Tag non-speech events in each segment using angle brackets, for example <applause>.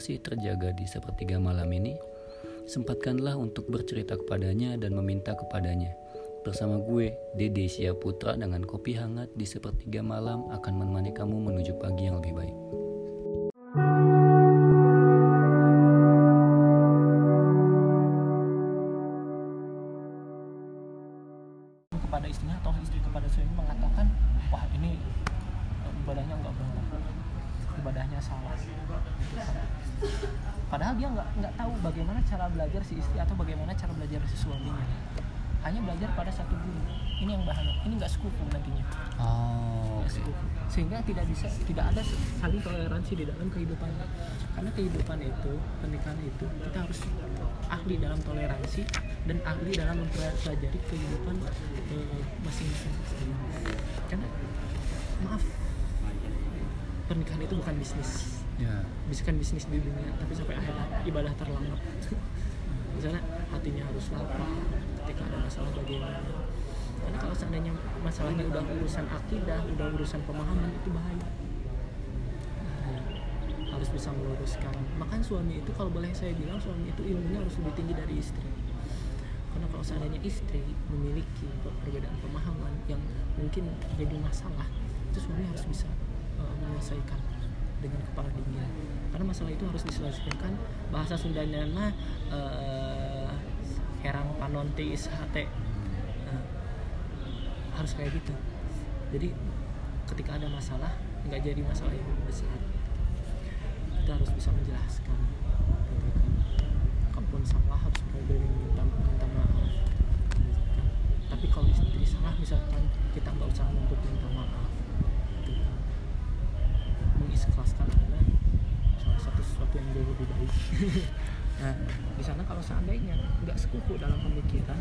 masih terjaga di sepertiga malam ini. Sempatkanlah untuk bercerita kepadanya dan meminta kepadanya. Bersama gue, Dede Putra dengan kopi hangat di sepertiga malam akan menemani kamu menuju pagi yang lebih baik. kepada istrinya atau istri kepada suami mengatakan wah ini eh, ibadahnya nggak benar ibadahnya salah. Gitu. Padahal dia nggak nggak tahu bagaimana cara belajar si istri atau bagaimana cara belajar si suaminya. Hanya belajar pada satu guru. Ini yang bahaya. Ini nggak sekufu nantinya. Oh, sekufu. sehingga tidak bisa tidak ada saling toleransi di dalam kehidupan. Karena kehidupan itu pernikahan itu kita harus ahli dalam toleransi dan ahli dalam mempelajari kehidupan eh, masing-masing. Karena maaf pernikahan itu bukan bisnis. Ya, bukan bisnis di dunia tapi sampai akhirat ibadah terlama <laughs> misalnya hatinya harus lapang ketika ada masalah bagaimana. Karena kalau seandainya masalahnya udah urusan akidah udah urusan pemahaman itu bahaya. Bahaya. harus bisa meluruskan. Makanya suami itu kalau boleh saya bilang suami itu ilmunya harus lebih tinggi dari istri. Karena kalau seandainya istri memiliki perbedaan pemahaman yang mungkin jadi masalah itu suami harus bisa menyelesaikan dengan kepala dingin. Karena masalah itu harus diselesaikan. Bahasa Sundanya nah uh, herang panonte ishate Uh, harus kayak gitu. Jadi ketika ada masalah nggak jadi masalah yang besar. Kita harus bisa menjelaskan. Kalaupun salah harus berani minta, minta maaf. Tapi kalau istri salah misalkan kita nggak usah untuk minta maaf. Mengikhlaskan adalah salah satu sesuatu yang jauh lebih baik. <laughs> Nah di sana kalau seandainya nggak sekufu dalam pemikiran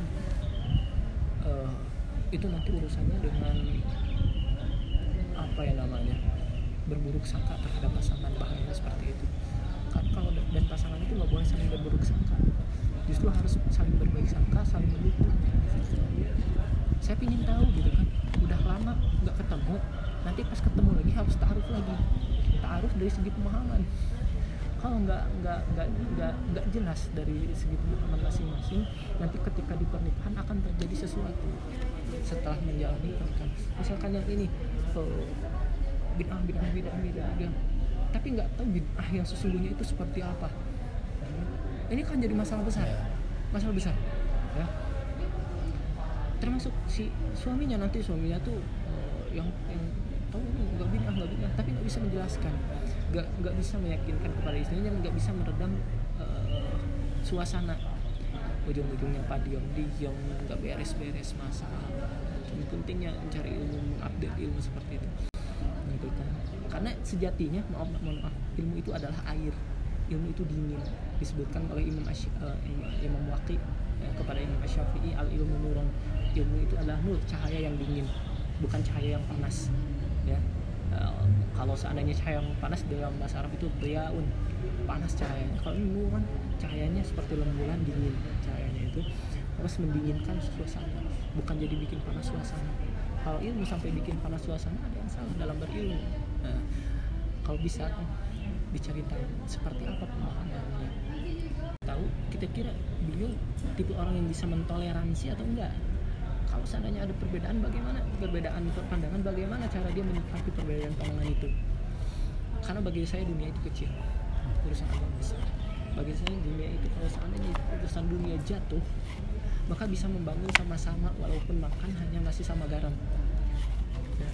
eh, itu nanti urusannya dengan apa ya namanya berburuk sangka terhadap pasangan bahaya seperti itu. Kan kalau dan pasangan itu nggak boleh saling berburuk sangka. Justru harus saling berbaik sangka saling mendukung. Saya ingin tahu gitu kan udah lama nggak ketemu nanti pas ketemu lagi harus taruh lagi. Taruh dari segi pemahaman. Kalau nggak nggak nggak nggak nggak jelas dari segi pemahaman masing-masing nanti ketika di pernikahan akan terjadi sesuatu. Setelah menjalani pernikahan misalkan yang ini oh, bid'ah bid'ah bid'ah bid'ah bid'ah. tapi nggak tahu bid'ah yang sesungguhnya itu seperti apa. Ini kan jadi masalah besar. Masalah besar. Ya. Termasuk si suaminya nanti suaminya tuh eh, yang yang bid'ah tapi nggak bisa menjelaskan. Nggak nggak bisa meyakinkan kepada istrinya nggak bisa meredam eh, suasana. Ujung-ujungnya padiom diom nggak beres-beres masalah. Ini pentingnya mencari ilmu mengupdate ilmu seperti itu. Gitu kan. Karena sejatinya maaf mohon maaf ilmu itu adalah air. Ilmu itu dingin. Disebutkan oleh Imam Ash, eh, Imam, Waqi eh, kepada Imam Asy-Syafi'i al ilmu nurun. Ilmu itu adalah nur cahaya yang dingin bukan cahaya yang panas. Ya kalau seandainya cahaya yang panas dalam bahasa Arab itu diaun panas cahayanya. Kalau ini nurun cahayanya seperti rembulan dingin cahayanya itu harus mendinginkan suasana bukan jadi bikin panas suasana. Kalau ilmu sampai bikin panas suasana ada yang salah dalam berilmu. Nah, kalau bisa diceritakan seperti apa pemahamannya. Tahu kita kira beliau tipe orang yang bisa mentoleransi atau enggak kalau seandainya ada perbedaan bagaimana? Perbedaan pandangan bagaimana cara dia menyikapi perbedaan pandangan itu? Karena bagi saya dunia itu kecil. Urusan agama besar. Bagi saya dunia itu kalau seandainya urusan dunia jatuh maka bisa membangun sama-sama walaupun makan hanya nasi sama garam. Ya,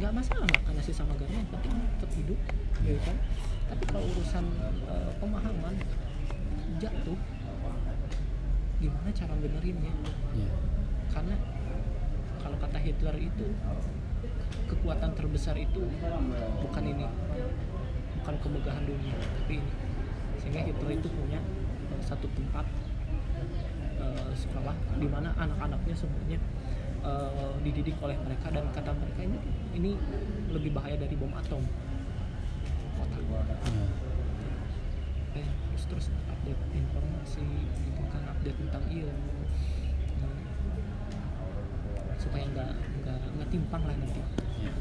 nggak masalah makan nasi sama garam yang penting tetap hidup gitu kan? Tapi kalau urusan eh, pemahaman jatuh gimana cara benerinnya ya, karena kalau kata Hitler itu kekuatan terbesar itu bukan ini bukan kemegahan dunia tapi ini. Sehingga Hitler itu punya eh, satu tempat eh, sekolah di mana anak-anaknya semuanya eh, dididik oleh mereka. Dan kata mereka ini ini lebih bahaya dari bom atom. Otak ya. eh, terus terus update informasi gitu kan update tentang ilmu supaya nggak nggak nggak timpang lah nanti ya. karena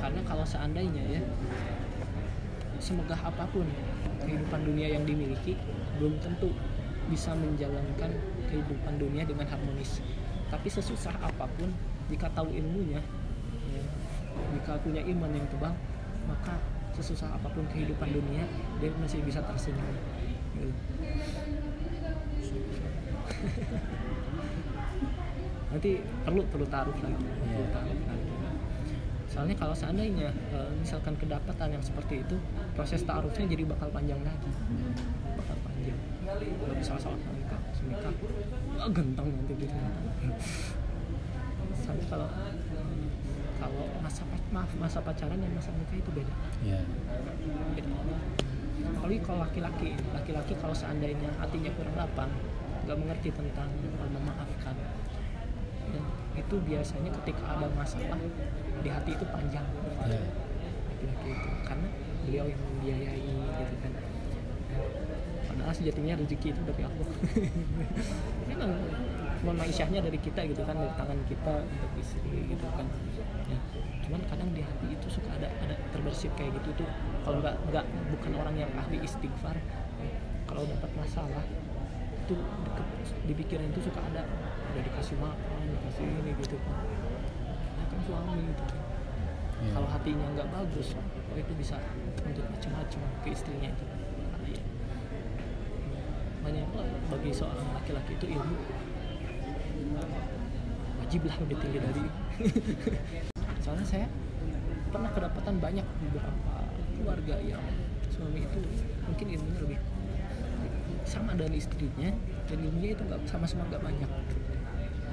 karena kalau seandainya ya semegah apa pun kehidupan dunia yang dimiliki belum tentu bisa menjalankan kehidupan dunia dengan harmonis tapi sesusah apa pun jika tahu ilmunya ya, jika punya iman yang tebal maka sesusah apa pun kehidupan dunia dia masih bisa tersenyum gitu. <laughs> nanti perlu perlu taruh lagi perlu Iya. taruh lagi soalnya kalau seandainya eh, misalkan kedapatan yang seperti itu proses taarufnya jadi bakal panjang lagi. Bakal panjang. Nggak bisa salah nikah nikah. Wah gentong nanti gitu <laughs> sampai kalau kalau masa maaf masa pacaran dan masa nikah itu beda. Ya Beda. apalagi kalau laki-laki laki-laki kalau seandainya hatinya kurang lapang nggak mengerti tentang eh, memaafkan itu biasanya ketika ada masalah di hati itu panjang. Ya. Laki-laki itu karena beliau yang membiayai gitu kan. Padahal sejatinya rezeki itu dari Allah. <laughs> Memang cuma maisyahnya dari kita gitu kan dari tangan kita untuk istri gitu kan. Ya. cuman kadang di hati itu suka ada ada terbersit kayak gitu tuh. Kalau nggak nggak bukan orang yang ahli istighfar kalau dapat masalah itu deket, di pikiran itu suka ada udah dikasih makan dikasih ini gitu. Kan ya kan suami gitu. Ya. kalau hatinya nggak bagus oh itu bisa untuk macam-macam ke istrinya itu. Bahaya banyak lah bagi seorang laki-laki itu ilmu wajiblah lebih tinggi dari <laughs> soalnya saya pernah kedapatan banyak beberapa keluarga yang suami itu mungkin ilmunya lebih sama dengan istrinya dan ilmunya itu nggak sama-sama nggak banyak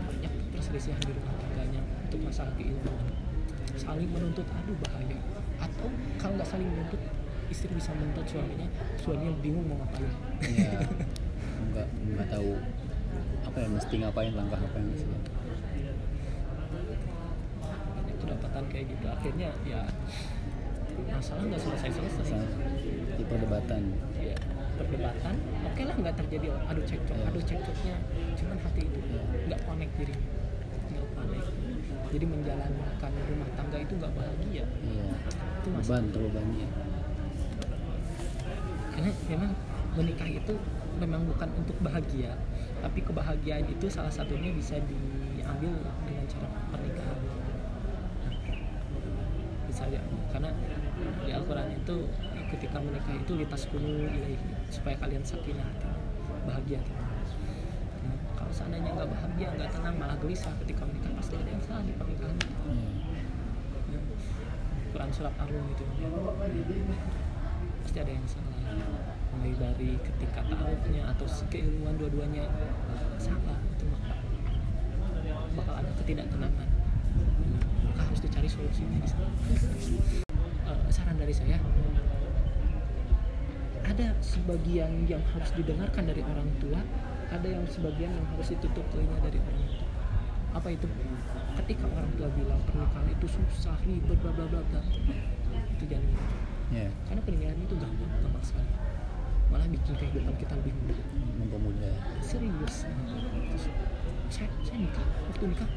banyak perselisihan di rumah tangganya untuk masalah keilmuan. Saling menuntut aduh bahaya. Atau kalau nggak saling menuntut istri bisa menuntut suaminya suaminya bingung mau ngapain. Ya <laughs> nggak nggak tahu apa ya mesti ngapain langkah apa yang mesti. Banyak kedapatan kayak gitu akhirnya ya masalah nggak selesai selesai di perdebatan perdebatan oke lah nggak terjadi adu cekcok Ya. adu cekcoknya. Cuman hati itu nggak connect diri nggak connect. Jadi menjalankan rumah tangga itu nggak bahagia. Iya itu beban terlalu banyak. Karena memang menikah itu memang bukan untuk bahagia tapi kebahagiaan itu salah satunya bisa diambil dengan cara pernikahan. Bisa ya karena di Al-Quran itu ketika menikah itu litas kunu ilaihi supaya kalian sakinah bahagia hati. Nah, kalau seandainya nggak bahagia nggak tenang malah gelisah ketika menikah pasti ada yang salah di pernikahan. Ya. Quran surat Ar-Rum itu pasti ada yang salah mulai dari ketika ta'arufnya atau keilmuan dua-duanya salah itu maka bakal ada ketidaktenangan maka harus dicari solusinya Eh, saran dari saya ada sebagian yang harus didengarkan dari orang tua ada yang sebagian yang harus ditutup telinga dari orang tua. Apa itu? Ketika orang tua bilang pernikahan itu susah ribet bla bla bla bla. Itu jangan gitu. ya karena pernikahan itu gampang gampang sekali. Malah bikin kehidupan kita lebih mudah. Mempermudah. Serius. Terus, saya saya nikah. Waktu nikah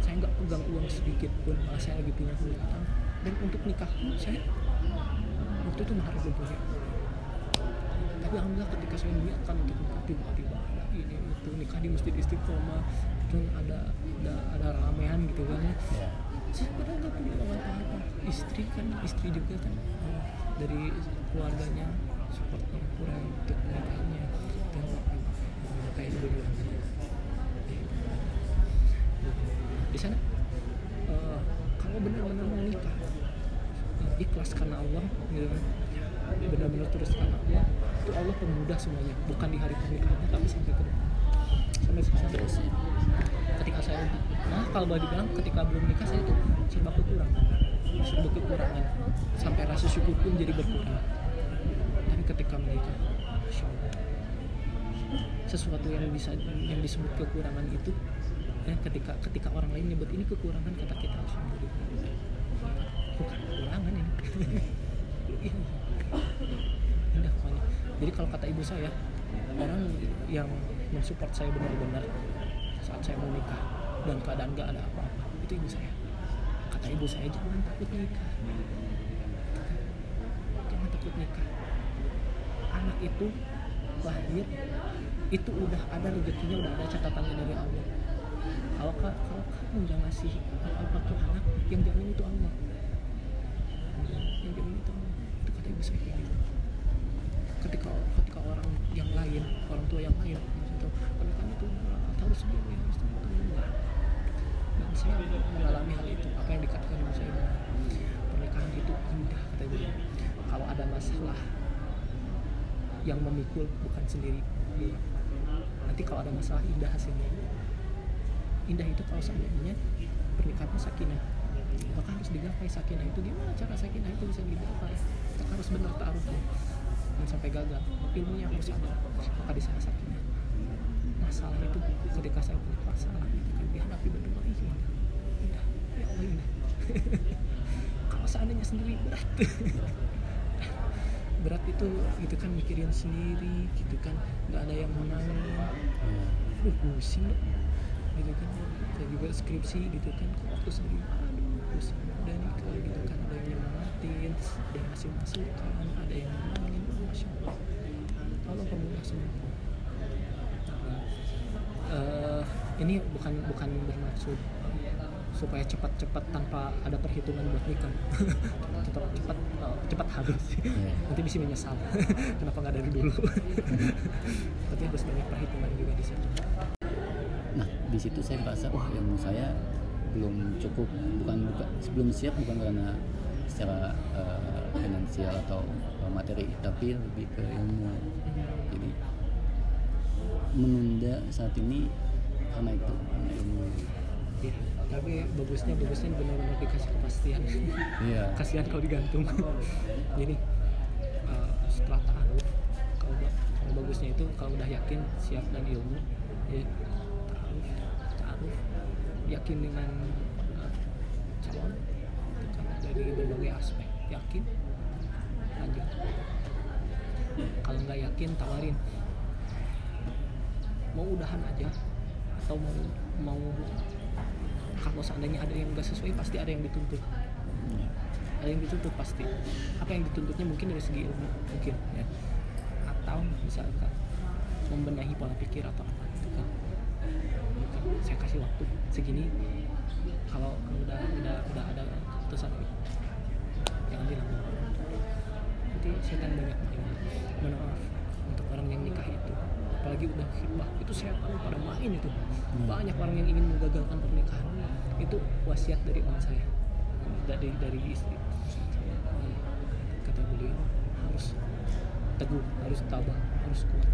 saya nggak pegang uang sedikit pun. Malah saya lagi punya hutang. Dan untuk nikah pun saya waktu itu mahar belum punya tapi alhamdulillah ketika saya niatkan untuk nikah tiba-tiba ada ini itu nikah di masjid istiqomah dan ada ada ada ramean gitu kan. Ya ya saya padahal nggak punya uang apa-apa istri kan istri juga kan eh, dari keluarganya support kurang untuk nikahnya dan eh, kayak dulu di sana eh, kalau benar-benar mau nikah ikhlas karena Allah gitu kan benar-benar terus Allah itu Allah pemudah semuanya. Bukan di hari pernikahannya tapi sampai ke depan. Sampai sampai terus? Ketika saya nah kalau boleh dibilang ketika belum nikah saya tuh serba kekurangan. Serba kekurangan. Sampai rasa syukur pun jadi berkurang. Tapi ketika menikah sesuatu yang bisa yang disebut kekurangan itu ya, ketika ketika orang lain nyebut ini kekurangan kata kita alhamdulillah. Bukan kekurangan ini <laughs> Indah pokoknya. Jadi kalau kata ibu saya orang yang mensupport saya benar-benar saat saya mau nikah dan keadaan gak ada apa-apa itu ibu saya. Kata ibu saya jangan takut nikah. Jangan takut nikah. Anak itu lahir itu udah ada rezekinya udah ada catatannya dari Allah. Kalau ka- kalau kamu ngasih apa-apa ke anak yang jamin itu Allah yang jamin itu Allah itu kata ibu saya kayak gitu ketika ketika orang yang lain orang tua yang lain maksudnya pernikahan itu begini harus begitu enggak dan saya mengalami hal itu apa yang dikatakan ibu saya pernikahan itu indah kata ibu. Kalau ada masalah yang memikul bukan sendiri nanti kalau ada masalah indah hasilnya indah itu kalau seandainya pernikahan sakinah. Maka harus digapai sakinah itu? Gimana cara sakinah itu bisa digapai? Maka harus benar taruhnya jangan sampai gagal. Ilmunya harus ada. Maka di sana sakinah? Masalah itu ketika saya punya masalah itu kan ih gimana indah ya Allah indah <laughs> kalau seandainya sendiri berat. <laughs> Berat itu gitu kan mikirin sendiri gitu kan. Nggak ada yang menangin. Aduh pusing gitu kan. Saya juga skripsi gitu kan. Kok waktu sendiri? Aduh pusing. Udah gitu kan. Ada yang nyemangatin ada yang ngasih masukan ada yang nenangin oh, masya allah. Allah pemudah semua Eh, ini bukan bukan bermaksud supaya cepat-cepat tanpa ada perhitungan buat nikah. <laughs> Tetap cepat eh, cepat harus Iya. nanti bisa menyesal. <laughs> Kenapa nggak dari dulu? <laughs> Tapi harus banyak perhitungan juga di situ. Nah, di situ saya merasa wah ilmu saya belum cukup, bukan bukan sebelum siap bukan karena secara eh, finansial atau eh, materi, tapi lebih ke ilmu. Jadi menunda saat ini karena itu. Iya, tapi bagusnya bagusnya benar-benar dikasih kepastian. Iya. <laughs> kasihan kalau digantung. <laughs> Jadi eh, setelah taruh kalau kalau bagusnya itu kalau udah yakin siap dan ilmu ya taruh taruh yakin dengan eh, calon itu dari berbagai aspek. Yakin lanjut. Kalau nggak yakin tawarin. Mau udahan aja atau mau mau kalau seandainya ada yang nggak sesuai pasti ada yang dituntut. Iya. ada yang dituntut pasti. Apa yang dituntutnya mungkin dari segi ilmu mungkin ya. Atau misalkan membenahi pola pikir atau apa gitu kan. Saya kasih waktu segini kalau udah udah udah ada keputusan jangan dilanggar nanti setan banyak maaf untuk orang yang nikah itu apalagi udah khidbah itu setan pada main itu. Banyak orang yang ingin menggagalkan pernikahan. Itu wasiat dari om saya. Dari dari istri. Kata beliau harus teguh harus tabah harus kuat.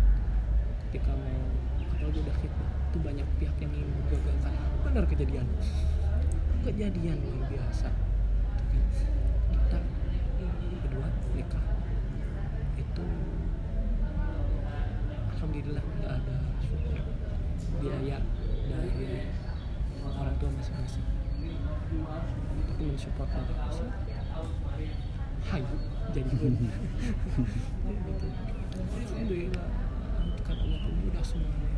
Ketika mau apalagi udah khidbah itu banyak pihak yang ingin menggagalkan. Benar kejadian. Kejadian luar biasa. Kita berdua nikah itu alhamdulillah nggak ada biaya dari orang tua masing-masing. Tapi mensupport dari masing hayu jadi pun gitu. <laughs> alhamdulillah kan Allah pemudah semuanya.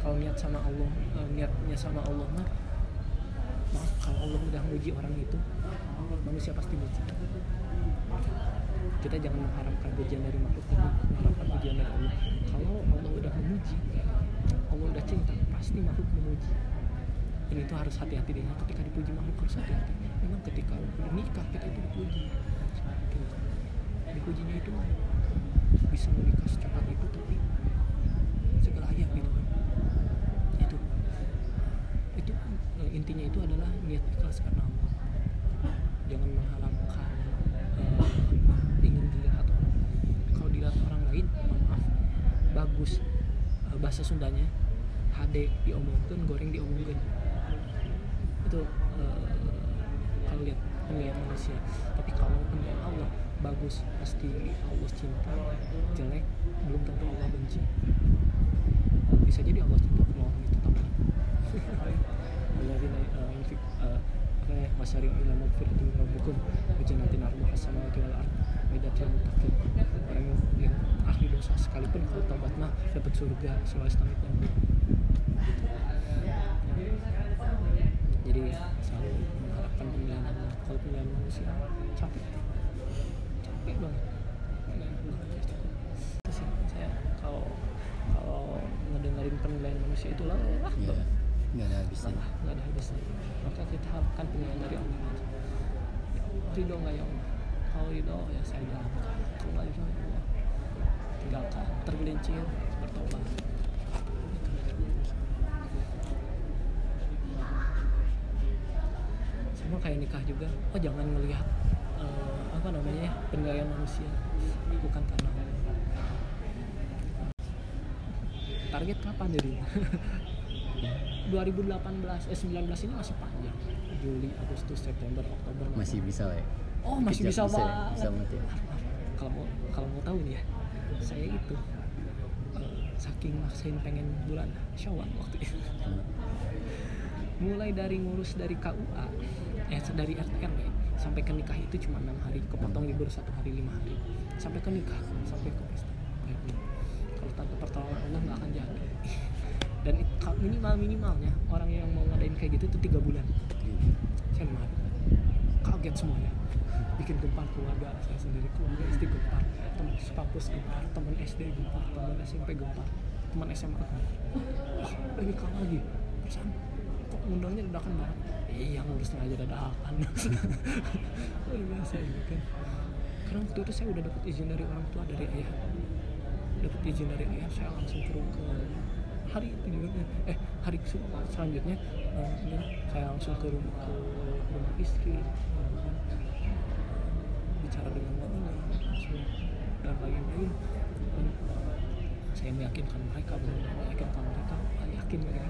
Kalau niat sama Allah eh, niatnya sama Allah mah maaf kalau Allah udah muji orang itu manusia pasti muji. Kita jangan mengharapkan pujian dari makhluk tapi mengharapkan pujian dari Allah kalau Allah udah memuji Allah udah cinta pasti makhluk memuji. Dan itu harus hati-hati deh. Ketika dipuji makhluk harus hati-hati. Memang ketika menikah kita itu dipuji. Dipujinya itu bisa menikah secepat itu tapi segala ayat gitu kan. Itu. Itu eh, intinya itu adalah niat ikhlas karena Allah. Jangan mengharapkan eh, ingin dilihat orang kalau dilihat orang lain mohon maaf bagus Eh, bahasa Sundanya HD diomongkan goreng diomongkan itu eh, kalau lihat penilaian manusia. Tapi kalau penilaian Allah bagus. Pasti Allah cinta jelek belum tentu Allah benci. Bisa jadi Allah cinta sama orang itu tapi <laughs> Alladzina eh, yunfik- eh, apa ya wasari'u ila magfiratin min rabbikum wa jannatin arduha samawati wal ard uiddatil muttaqin orang yang, sekalipun kalau taubat mah dapat surga dan bumi Gitu. jadi selalu mengharap tahapkan penilaian Allah. Kalau penilaian manusia capek. Capek banget. Ya. Itu saya kalau kalau ngedengerin penilaian manusia itu lelah ya banget nggak ada habisnya. Lelah nggak ada habisnya. Maka kita harapkan penilaian dari Allah aja. Ya Allah, ridho nggak ya Allah? Kalau ridho ya saya jalankan kalau nggak ridho ya Allah tinggalkan tergelincir bertobat. Sama kayak nikah juga. Oh jangan melihat apa namanya ya penilaian manusia. Bukan karena target kapan jadi 2018 <laughs> eh 19 ini masih panjang. Juli Agustus September Oktober. Masih bisa lah ya oh masih bisa bisa ya? banget. Bisa banget ya? kalau mau kalau mau tahu nih ya saya itu eh, saking maksain pengen bulan Syawal waktu itu. Mulai dari ngurus dari KUA eh dari RT RW sampai ke nikah itu cuma enam hari kepotong libur satu hari lima hari. Sampai ke nikah sampai ke pesta. Kalau tanpa pertolongan Allah nggak akan jadi. Dan minimal minimalnya orang yang mau ngadain kayak gitu itu tiga bulan. Saya kaget semuanya bikin gempar keluarga saya sendiri keluarga istri gempar teman kampus gempar teman SD gempar teman SMP gempar teman SMA gempar wah udah nikah lagi. Perasaan kok undangnya dadakan banget. Iya ngurusnya aja dadakan. <laughs> Luar biasa ini kan? Karena waktu itu saya udah dapat izin dari orang tua dari ayah. Dapat izin dari ayah saya langsung ru- ke hari itu juga eh hari se- selanjutnya ini saya langsung ke rumah ke rumah istri eh, bicara dengan wanita langsung dan lain-lain saya meyakinkan mereka benar meyakinkan mereka yakin mereka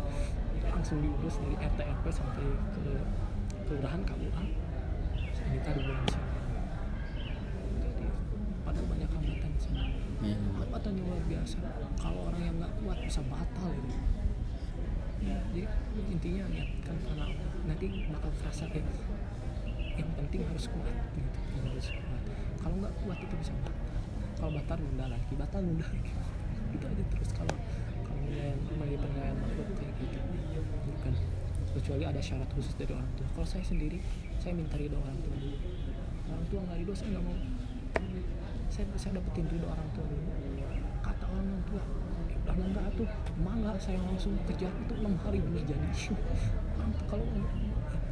langsung diurus dari RT RW sampai ke kelurahan KUA saya minta Syawal. jadi padahal banyak hambatan sih Ya, hambatannya luar biasa. Kalau orang yang nggak kuat bisa batal gitu ya, jadi intinya niatkan karena nanti bakal terasa kayak yang penting harus kuat gitu. Harus kuat kalau nggak kuat itu bisa batal kalau batal nunda lagi batal nunda lagi. <laughs> Itu aja terus kalau kalau penilaian melalui penilaian makhluk kayak gitu. Bukan. Kecuali ada syarat khusus dari orang tua. Kalau saya sendiri saya minta ridho orang tua dulu. Orang tua nggak ridho saya nggak mau. Saya saya dapetin ridho orang tua dulu. Kata orang tua udah enggak tuh mangga saya langsung kejar itu enam hari bener jadi kalau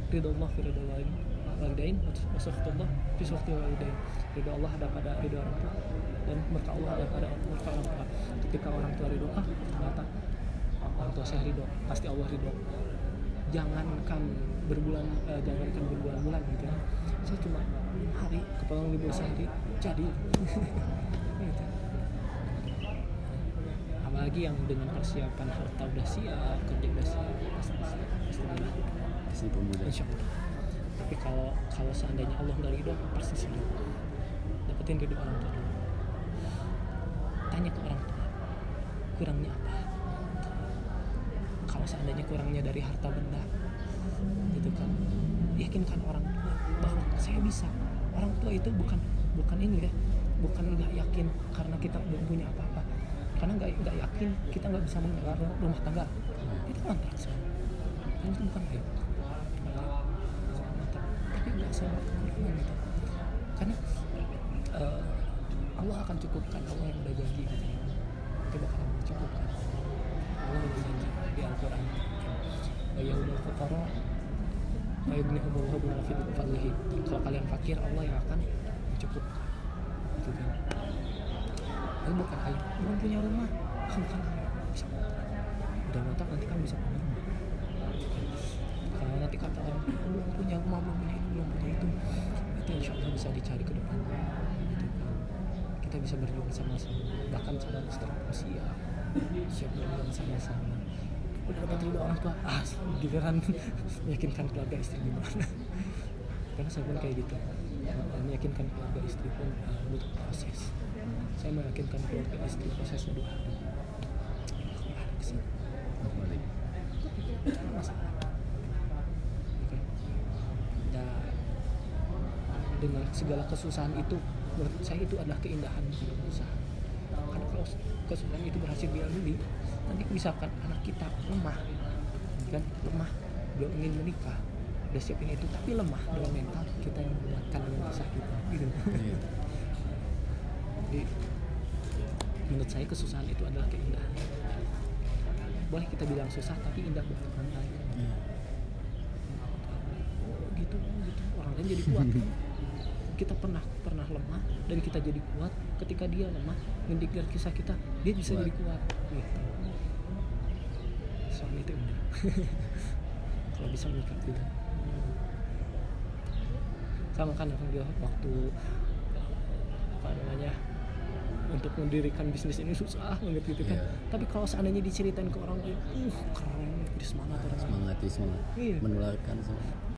ridho Allah ridho walidain walidain wasafitullah fi safti walidain. Ridho Allah ada pada ridho orang tua dan berkah Allah ada pada orang tua. Ketika orang tua ridho ah ternyata orang tua saya ridho pasti Allah ridho. Jangankan berbulan eh, jangankan berbulan-bulan gitu ya. Saya cuma hari kepotong libur sehari jadi. <laughs> Gitu. apalagi yang dengan persiapan harta udah siap kerja udah siap pasti siap pasti si pemuda. Insya Allah tapi kalau kalau seandainya Allah nggak ridho pasti sulit dapetin ridho orang tua dulu. Tanya ke orang tua kurangnya apa? Kalau seandainya kurangnya dari harta benda gitu kan. Yakinkan orang tua bahwa saya bisa. Orang tua itu bukan bukan ini ya bukan nggak yakin karena kita belum punya apa-apa. Karena nggak nggak yakin kita nggak bisa mengelola rumah tangga. Itu kontrak semua. Itu bukan nggak sama gitu karena eh, Allah akan cukupkan Allah yang udah janji gitu ya. Itu bakal mencukupkan. Allah udah janji di Al-Quran. Ya udah fuqara wa yughnihumullahu min fadlihi. Kalau kalian fakir Allah yang akan mencukupkan. Gitu kan. Itu bukan aib belum punya rumah. Kan kan bisa udah ngontrak nanti kan bisa punya rumah. Kalau nanti kata orang belum punya rumah belum punya belum itu. Itu insya Allah bisa dicari ke depan gitu kan. Kita bisa berjuang sama-sama. Bahkan sama setelah usia siap berjuang sama-sama. Udah dapat ridho orang tua. Ah <laughs> giliran <laughs> meyakinkan keluarga istri gimana? Karena saya pun kayak gitu. Uh, meyakinkan keluarga istri pun uh, butuh proses. Saya meyakinkan keluarga istri prosesnya dua hari. Balik. Masalah Oke. Dan dengan segala kesusahan itu menurut saya itu adalah keindahan usaha karena kalau kesusahan itu berhasil dilalui nanti misalkan anak kita lemah kan? Lemah belum ingin menikah udah siapin itu tapi lemah dengan mental kita yang menguatkan dengan kisah kita gitu. Iya. <laughs> jadi menurut saya kesusahan itu adalah keindahan. Boleh kita bilang susah tapi indah buat orang lain. Iya. oh gitu oh gitu. Orang lain jadi kuat <laughs> kita pernah pernah lemah dan kita jadi kuat ketika dia lemah mendengar kisah kita dia bisa Kuat. jadi kuat gitu suami itu indah <laughs> kalau bisa mengikat kita sama kan orang dia waktu apa namanya untuk mendirikan bisnis ini susah banget gitu kan Iya. tapi kalau seandainya diceritain ke orang lain uh keren semangat orang Semangat ya semangat. Iya. Menularkan semangat.